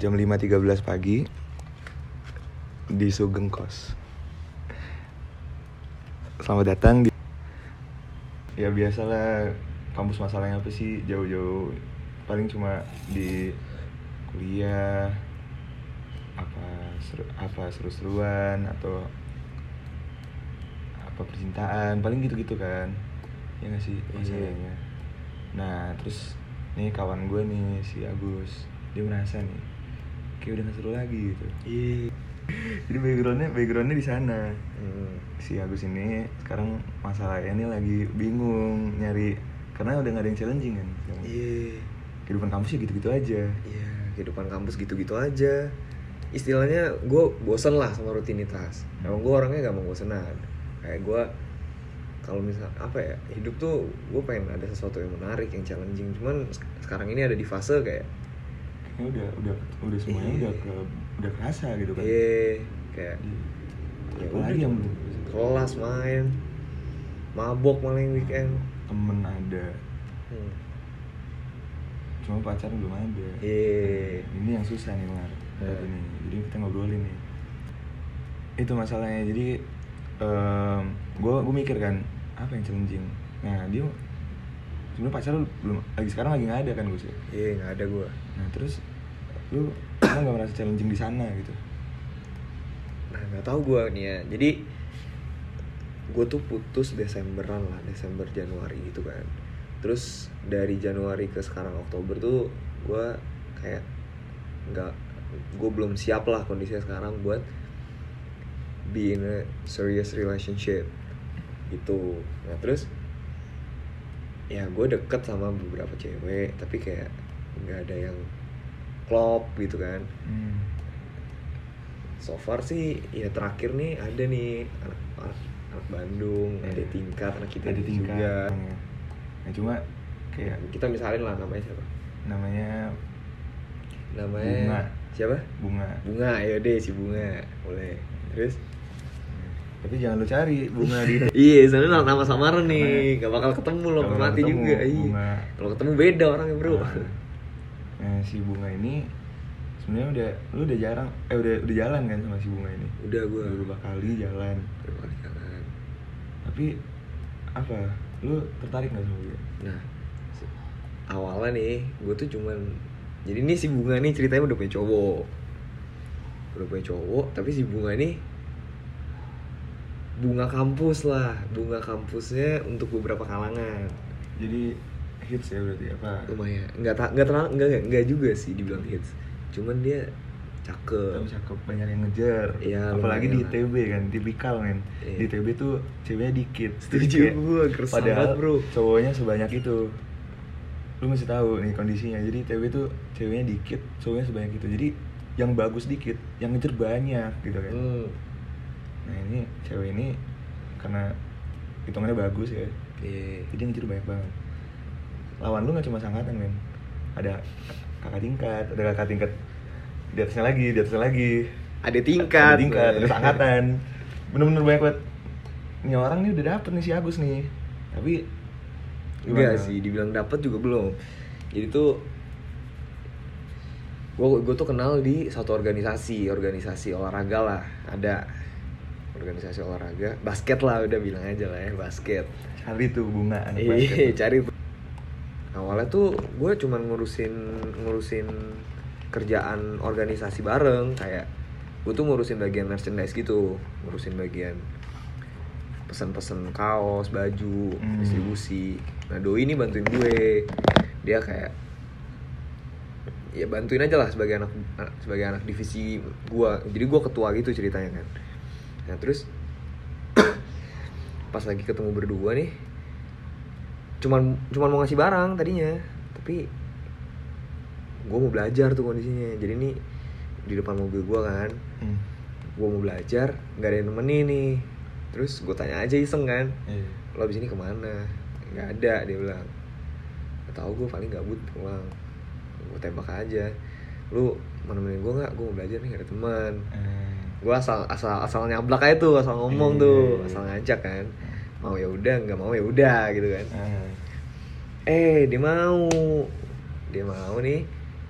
jam 5.13 pagi di Sugeng Kos. Selamat datang di Ya biasalah kampus masalahnya apa sih? Jauh-jauh. Paling cuma di kuliah apa seru, apa seru-seruan atau apa percintaan. Paling gitu-gitu kan. Ya nggak sih Iya. masalahnya? Nah terus nih kawan gue nih si Agus. Dia merasa nih kayak udah gak seru lagi gitu Iya. jadi backgroundnya backgroundnya di sana Hmm. si Agus ini sekarang masalahnya ini lagi bingung nyari karena udah gak ada yang challenging kan Iya. kehidupan kampus ya gitu-gitu aja Iya, kehidupan kampus gitu-gitu aja. Istilahnya gue bosen lah sama rutinitas. Emang gue orangnya gak mau bosenan. Kayak gue kalau misal apa ya hidup tuh gue pengen ada sesuatu yang menarik yang challenging cuman sek- sekarang ini ada di fase kayak udah udah udah semuanya Iya. udah ke udah kerasa gitu kan. Iya kayak Iya. ya udah, yang belum kelas main mabok malah yang weekend. Temen ada. Hmm. cuma pacar belum ada. Iya. ini yang susah nih Mar. Iya. ini. Jadi kita ngobrolin nih. Itu masalahnya. Jadi gue gue mikir kan apa yang challenging? Nah dia sebenarnya pacar lu belum lagi sekarang lagi nggak ada kan gue sih iya nggak ada gue nah terus lu emang nggak merasa challenging di sana gitu? Nah nggak tahu gue nih ya. Jadi gue tuh putus Desemberan lah Desember Januari gitu kan. Terus dari Januari ke sekarang Oktober tuh gue kayak nggak gue belum siap lah kondisinya sekarang buat be in a serious relationship gitu. Nah terus ya gue deket sama beberapa cewek tapi kayak nggak ada yang klop gitu kan. Hmm. so far sih ya terakhir nih ada nih anak anak, anak Bandung Iya. ada tingkat anak kita ada tingkat juga ya. nah cuma kayak kita misalin lah namanya siapa? Namanya namanya Bunga. siapa? Bunga. Bunga ya deh si bunga boleh. Terus? Tapi jangan lu cari bunga di iya soalnya nama samaran nih gak bakal ketemu lo Nggak bakal mati juga iya. Kalau ketemu beda orangnya bro. Nah, si bunga ini sebenarnya udah lu udah jarang eh udah udah jalan kan sama si bunga ini? Udah gue beberapa kali jalan. Jalan. Tapi apa? Lu tertarik nggak sama dia? Nah awalnya nih gue tuh cuman jadi nih si bunga nih ceritanya udah punya cowok. Udah punya cowok tapi si bunga nih bunga kampus lah. Bunga kampusnya untuk beberapa kalangan. Jadi hits ya berarti apa? Lumayan. Nggak tak nggak terlalu nggak nggak juga sih dibilang hits. Cuman dia cakep. Tapi cakep banyak yang ngejar. Iya, apalagi di. ITB kan tipikal men. Iya. di ITB tuh ceweknya dikit. Setuju gersam padahal banget, bro. cowoknya sebanyak itu. Lu mesti tahu nih kondisinya. Jadi ITB tuh ceweknya dikit cowoknya sebanyak itu. Jadi yang bagus dikit yang ngejar banyak gitu kan. Hmm. nah ini cewek ini karena hitungannya bagus ya. Iya. Jadi ngejar banyak banget lawan lu nggak cuma sangkatan men ada kakak tingkat ada kakak tingkat di atasnya lagi di atasnya lagi ada tingkat ada tingkat ada angkatan bener-bener banyak banget ini orang nih udah dapet nih si Agus nih tapi Enggak gimana? sih, dibilang dapat juga belum. Jadi tuh gue gue tuh kenal di satu organisasi, organisasi olahraga lah, ada organisasi olahraga, basket lah udah bilang aja lah ya, basket. cari tuh bunga anak basket Iya, tuh. cari. Awalnya tuh gue cuman ngurusin ngurusin kerjaan organisasi bareng kayak gue tuh ngurusin bagian merchandise gitu, ngurusin bagian pesen-pesen kaos, baju, Hmm. distribusi. Nah doi ini bantuin gue, dia kayak ya bantuin aja lah sebagai anak sebagai anak divisi gue. Jadi gue ketua gitu ceritanya kan. Nah terus pas lagi ketemu berdua nih, cuman cuman mau ngasih barang tadinya, tapi gue mau belajar tuh kondisinya. Jadi nih di depan mobil gue kan, Hmm. gue mau belajar nggak ada yang nemenin nih. Terus gue tanya aja iseng kan. Iya. lo abis ini ke mana? Nggak ada dia bilang. Gak tau gue paling gabut pulang. Gue tembak aja. Lu mau nemenin gue nggak? Gue mau belajar nih gak ada teman. Eh, gue asal asal asal nyablak aja tuh asal ngomong Iya, tuh iya, asal ngajak kan mau ya udah nggak mau ya udah gitu kan. Eh. eh dia mau. Dia mau nih.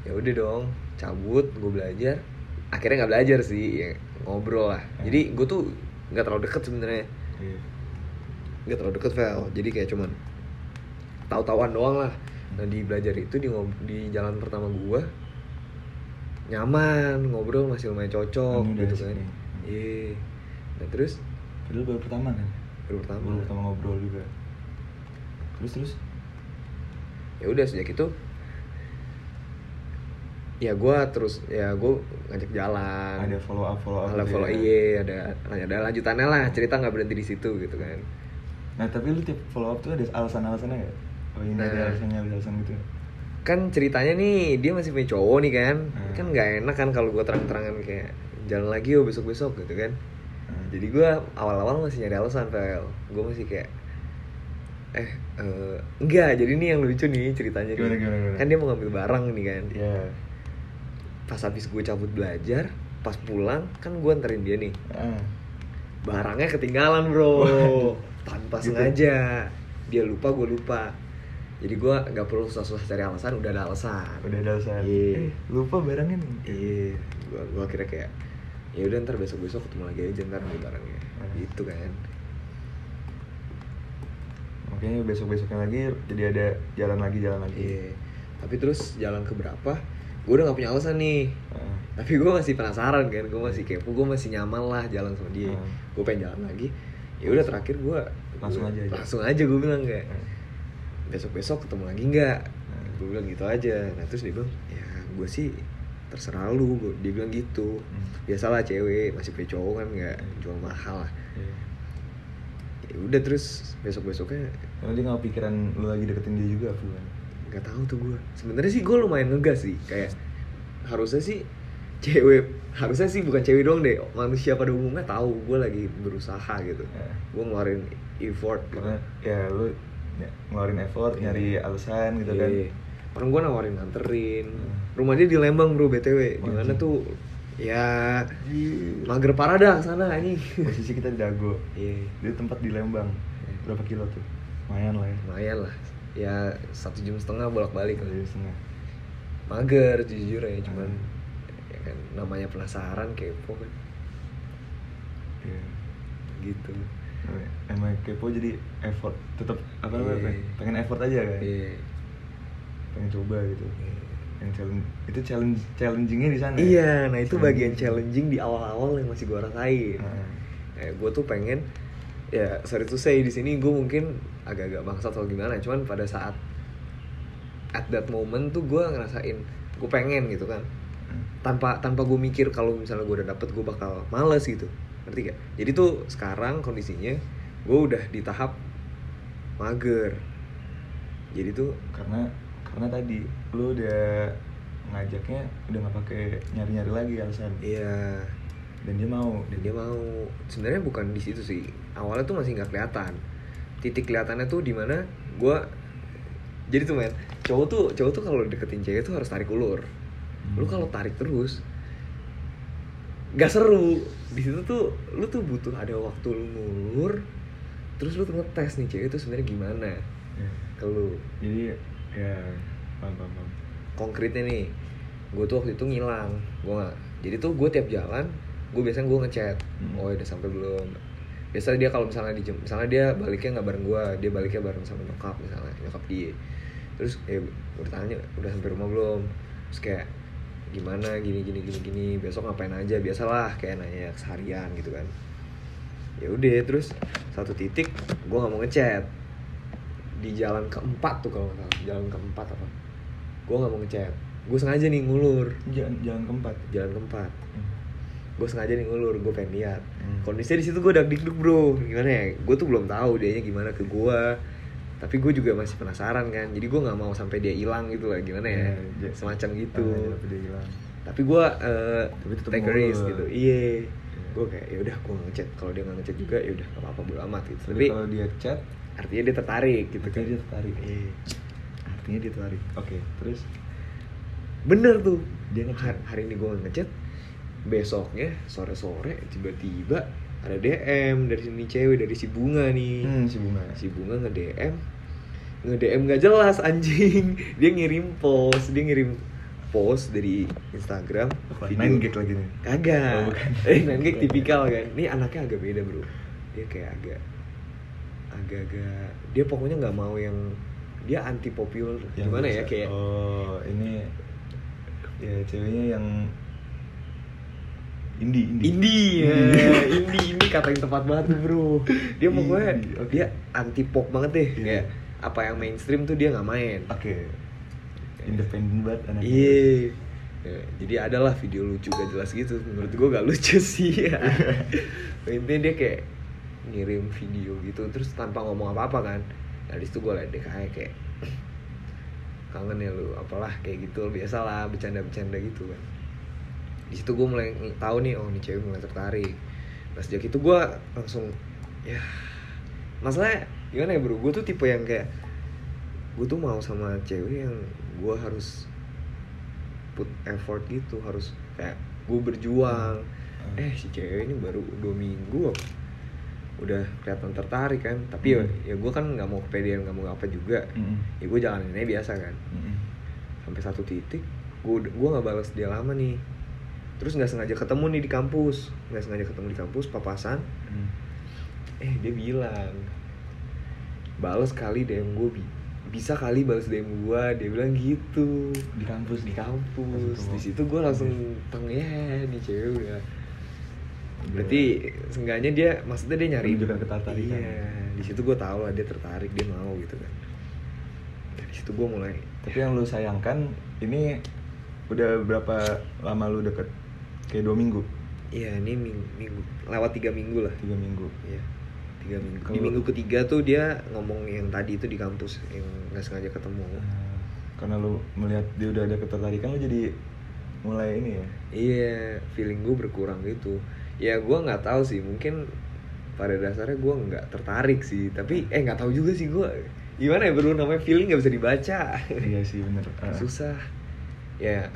Ya udah dong cabut gue belajar. Akhirnya nggak belajar sih ya ngobrol lah. Hmm. jadi gue tuh nggak terlalu deket sebenarnya. Iya. nggak terlalu deket Vel. Jadi kayak cuman tahu-tahuan doang lah. Nah di belajar itu di di jalan pertama gua nyaman ngobrol masih lumayan cocok gitu kan. iya. Nah terus? Padahal baru pertama kan? Baru pertama Baru pertama ngobrol juga. Terus terus? ya udah sejak itu ya gua terus ya gua ngajak jalan Ada follow up follow up. ada gitu follow ya. iya ada ada lanjutannya lah cerita nggak berhenti di situ gitu kan Nah tapi lu tiap follow up tuh ada alasan-alasannya gak? Oh ini ada Nah. alasannya, ada alasan gitu kan ceritanya nih dia masih punya cowok nih kan Hmm. kan nggak enak kan kalau gua terang-terangan kayak jalan lagi yo besok besok gitu kan. Jadi gua awal-awal masih nyari alasan Vel gue masih kayak eh eh, enggak jadi ini yang lucu nih ceritanya Gimana, nih. gimana, gimana? kan dia mau ngambil barang nih kan Ya pas habis gue cabut belajar pas pulang kan gue anterin dia nih ah. barangnya ketinggalan bro Waduh. tanpa Gitu. sengaja dia lupa gue lupa jadi gue nggak perlu susah-susah cari alasan udah ada alasan Udah ada alasan Iya. Eh lupa barangnya nih iya gua gua kira kayak ya udah ntar besok besok ketemu lagi aja ntar barangnya Hmm. gitu kan Makanya besok-besoknya lagi jadi ada jalan lagi jalan lagi iya tapi terus jalan ke berapa gue udah gak punya alasan nih Ah. tapi gue masih penasaran kan gue masih kepo gue masih nyaman lah jalan sama dia Hmm. gue pengen jalan lagi ya udah terakhir gue Langsung aja aja. langsung aja gue bilang kayak Hmm. besok besok ketemu lagi nggak Hmm. gue bilang gitu aja nah terus dia bilang ya gue sih terserah lu dia bilang gitu Hmm. biasalah cewek masih punya cowok kan nggak jual mahal lah Iya. ya udah terus besok besoknya Karena dia gak pikiran lu lagi deketin dia juga Fu kan nggak tahu tuh gue sebenarnya sih gue lumayan ngegas sih kayak harusnya sih cewek harusnya sih bukan cewek doang deh manusia pada umumnya tahu gue lagi berusaha gitu Ya. gue ngeluarin effort gitu. Karena ya lu ny- ngeluarin effort, Iya. nyari alasan gitu kan Iya. orang gue nawarin nganterin Hmm. Rumah dia di Lembang bro btw di mana tuh? Ya Iya. mager parah dah sana anjing. Posisi kita di Dago. Iya. Dia tempat di Lembang. Berapa kilo tuh? Lumayan lah ya. Lumayan lah. Ya satu jam setengah bolak balik Satu jam setengah. Mager jujur ya cuman ya kan namanya penasaran kepo kan. Iya. Gitu. Emang kepo jadi effort Tetap apa Iya. apa Pengen effort aja kan? Iya. Pengen coba gitu yang challenge itu challenge challengingnya di sana ya? Iya, nah itu bagian Challenging. challenging di awal-awal yang masih gua rasain. Heeh. Eh, gue tuh pengen ya sorry to say di sini gue mungkin agak-agak bangsat atau gimana, cuman pada saat at that moment tuh gue ngerasain gue pengen gitu kan Hmm. tanpa tanpa gue mikir kalau misalnya gue udah dapet gue bakal males gitu ngerti gak? Jadi tuh sekarang kondisinya gue udah di tahap mager. Jadi tuh karena karena tadi lu udah ngajaknya udah nggak pakai nyari-nyari lagi alasan. Iya. Dan dia mau. Dan dia mau. Sebenarnya bukan di situ sih. Awalnya tuh masih nggak kelihatan. Titik kelihatannya tuh di mana gue jadi tuh men cowok tuh cowok tuh kalau deketin cewek tuh harus tarik ulur. Lu Hmm. kalau tarik terus gak seru. Di situ tuh lu tuh butuh ada waktu lu ngulur terus lu tuh ngetes nih cewek tuh sebenarnya gimana Ya. ke lu. Jadi ya paham paham paham. Konkretnya nih gue tuh waktu itu ngilang gue nggak jadi tuh gue tiap jalan gue biasanya gue ngechat Hmm. oh udah sampai belum? Biasanya dia kalau misalnya di misalnya dia baliknya nggak bareng gue dia baliknya bareng sama nyokap misalnya nyokap dia. Terus eh gue tanya udah sampai rumah belum? Terus kayak gimana? Gini gini gini gini besok ngapain aja? Biasalah kayak nanya seharian gitu kan. Ya udah terus satu titik gue nggak mau ngechat di jalan keempat tuh kalau nggak salah. Jalan keempat apa? Gue nggak mau ngechat. Gue sengaja nih ngulur. Jalan jalan keempat? Jalan keempat. Hmm. gue sengaja nih ngulur gue pengen lihat. Hmm. kondisinya di situ gue udah dikduk bro. Gimana ya? Gue tuh belum tahu dianya gimana ke gue tapi gue juga masih penasaran kan. Jadi gue nggak mau sampai dia hilang gitu lah. Gimana ya? Ya, ja- semacam gitu. Ah, tapi dia hilang. Tapi gue uh, Tapi take a risk gitu. Iya. Iya. gue kayak ya udah gue ngechat. Kalau dia nggak ngechat juga ya udah gak apa-apa bodo amat gitu. Tapi tapi kalau dia chat artinya dia tertarik gitu artinya kan. dia tertarik. Iya. artinya dia tertarik. Oke terus? Bener tuh. Dia ngechat. hari, ini gue ngechat. Besoknya sore sore tiba-tiba ada DM dari sini cewek dari si bunga nih. Hmm si bunga. Si bunga nge DM nge DM gak jelas anjing. Dia ngirim post dia ngirim post dari Instagram Apa? Nine gag lagi nih. kagak. Oh, eh gag tipikal kan. Ini anaknya agak beda bro. Dia kayak agak agak-agak dia pokoknya nggak mau yang dia anti populer gimana ya bisa- kayak Oh, ini ya ceweknya yang indie indie. indie ya Indie. indie ini kata yang tepat banget bro dia pokoknya Indie, oke. dia anti pop banget deh Iya. kayak apa yang mainstream tuh dia nggak main Oke. Independen banget anaknya. Iya. Ya, jadi adalah video lucu gak jelas gitu. Menurut gua gak lucu sih. Intinya dia kayak ngirim video gitu terus tanpa ngomong apa-apa kan. Nah, di situ gue liat deh kayak kayak kangen ya lu apalah kayak gitu biasalah bercanda-bercanda gitu kan. Di situ gue mulai tahu nih oh nih cewek mulai tertarik. Nah sejak itu gue langsung ya masalahnya gimana ya bro? Gue tuh tipe yang kayak gue tuh mau sama cewek yang gue harus put effort gitu harus kayak gue berjuang. Hmm. eh si cewek ini baru dua minggu udah kelihatan tertarik kan. Tapi ya, Hmm. ya gue kan nggak mau kepedean nggak mau apa juga. Mm-mm. ya gue jalanin aja biasa kan. Mm-mm. sampai satu titik gue gue nggak balas dia lama nih. Terus nggak sengaja ketemu nih di kampus. Nggak sengaja ketemu di kampus papasan. Mm. eh dia bilang balas kali DM gue bi bisa kali balas DM gue dia bilang gitu. Di kampus di kampus. Di situ gue langsung teng ya nih cewek udah berarti seenggaknya dia maksudnya dia nyari Menunjukkan ketertarikan. iya di situ gue tahu lah dia tertarik dia mau gitu kan dari situ gue mulai Tapi yang lu sayangkan ini udah berapa lama lu deket? Kayak dua minggu, Iya ini minggu, minggu lewat tiga minggu lah. tiga minggu. Iya tiga minggu. Di Kalau- minggu ketiga tuh dia ngomong yang tadi itu di kampus yang nggak sengaja ketemu. Nah, karena lu melihat dia udah ada ketertarikan lu jadi mulai ini ya. Iya feeling gue berkurang gitu. Ya gue nggak tahu sih mungkin pada dasarnya gue nggak tertarik sih. Tapi eh nggak tahu juga sih gue. Gimana ya bro namanya feeling nggak bisa dibaca. iya sih bener. Ah. Susah. Ya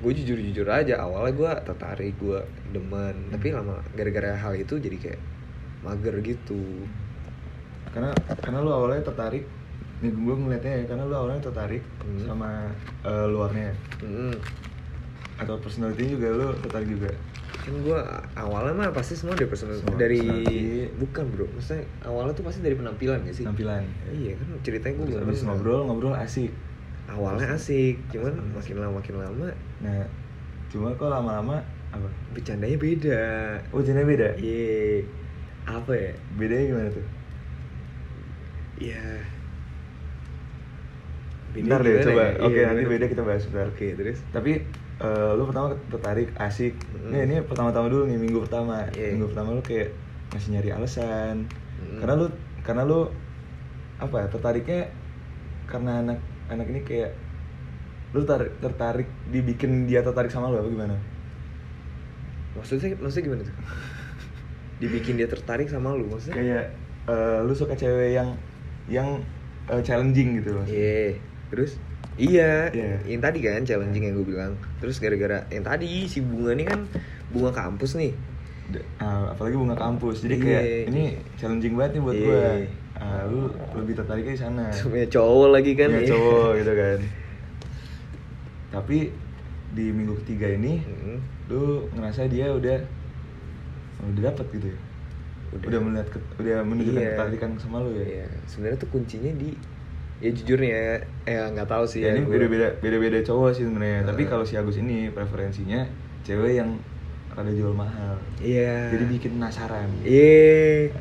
gue jujur jujur aja awalnya gue tertarik gue demen tapi lama gara-gara hal itu jadi kayak mager gitu Karena karena lu awalnya tertarik nih gue ngeliatnya ya karena lu awalnya tertarik Hmm. sama eh, luarnya Mm. atau personality juga lu tertarik juga kan gue awalnya mah pasti semua dari personal Semua dari personality. bukan bro. Maksudnya awalnya tuh pasti dari penampilan gak sih? Tampilan iya kan ceritanya gue Terus habis ngobrol ngobrol asik. Awalnya asik cuman Hmm. makin lama makin lama nah cuma kok lama-lama apa? Bercandanya beda. Oh jenisnya beda? Iya. Apa ya? Bedanya gimana tuh? Iya Bentar deh coba. ya? oke Iya, nanti beda kita bahas bentar oke terus? Tapi eh, lu pertama tertarik asik. Mm. nih ini pertama-tama dulu nih minggu pertama. Iya. minggu pertama lu kayak masih nyari alasan. Mm. karena lu karena lu apa ya tertariknya karena anak anak ini kayak lu tar- tertarik dibikin dia tertarik sama lu apa gimana? Maksudnya maksudnya gimana tuh? Dibikin dia tertarik sama lu maksudnya? Kayak eh, lu suka cewek yang yang eh, challenging gitu loh Iya, terus iya, Iya. yang tadi kan challenging yang gue bilang. Terus gara-gara yang tadi si bunga ini kan bunga kampus nih. Ah, apalagi bunga kampus jadi Iya. kayak ini challenging banget nih buat Iya. gue Ah, lu lebih tertariknya di sana Sebenarnya cowok lagi kan. Punya iya. cowok gitu kan tapi di minggu ketiga ini Mm, lu ngerasa dia udah udah dapet gitu ya Udah. udah, melihat ke- udah menunjukkan Iya. ketertarikan sama lu ya Iya, sebenarnya tuh kuncinya di ya jujur nih ya, eh nggak tahu sih ya, ini gua- beda-beda beda-beda cowok sih sebenarnya tapi Heeh. kalau si Agus ini preferensinya cewek yang rada jual mahal Iya. jadi bikin penasaran Iya.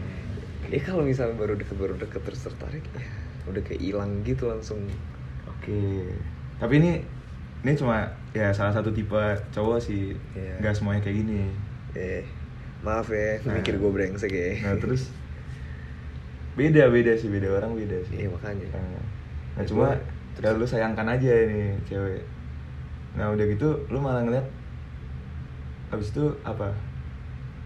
Eh kalau misalnya baru deket baru deket terus tertarik, ya udah kayak hilang gitu langsung. oke tapi ini ini cuma ya salah satu tipe cowok sih Iya. nggak semuanya kayak gini Eh, maaf ya, Nah. mikir gue brengsek ya. nah terus beda beda sih beda orang beda sih Iya, makanya. nah, nah cuma udah lu sayangkan aja ini cewek nah udah gitu lu malah ngeliat habis itu apa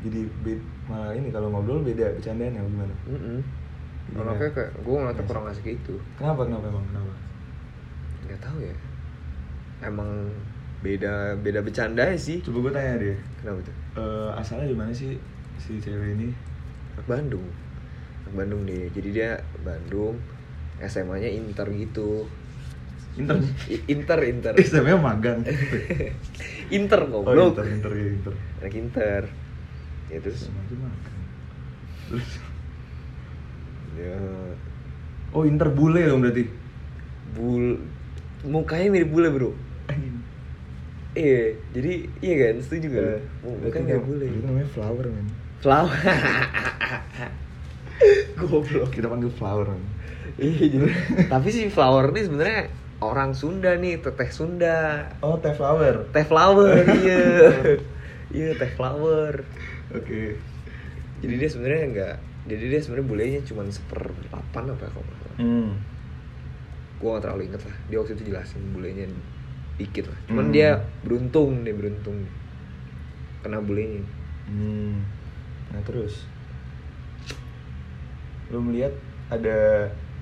jadi be- malah ini kalau ngobrol beda bercandaan ya gimana Mm Anaknya nggak- kayak gue ngeliatnya kurang asik itu. kenapa kenapa emang kenapa Gak tahu ya. Emang beda beda bercanda sih. coba gue tanya deh Kenapa tuh? eh, asalnya di mana sih si cewek ini Bandung. Bandung deh. Jadi dia Bandung. SMA-nya Inter gitu. Inter. Inter Inter SMP magang. Inter Oh, goblok Inter, Inter, ya, Inter. anak Inter ya terus. Terus ya Oh, Inter bule dong berarti. bul mukanya mirip bule bro iya jadi iya kan setuju kan Eh, mukanya mirip bule Itu namanya flower, men. flower goblok. Kita panggil flower, iya jadi tapi si flower ini sebenarnya orang Sunda nih teteh Sunda. Oh, teh flower. teh flower iya. Iya teh flower. Oke. jadi dia sebenarnya enggak jadi dia sebenarnya bulenya cuma seperlapan apa ya salah. Hmm. gue gak terlalu inget lah. Dia waktu itu jelasin bulenya dikit lah. Cuman Hmm. dia beruntung nih beruntung. Kena bulenya. Hmm. Nah, terus lu melihat ada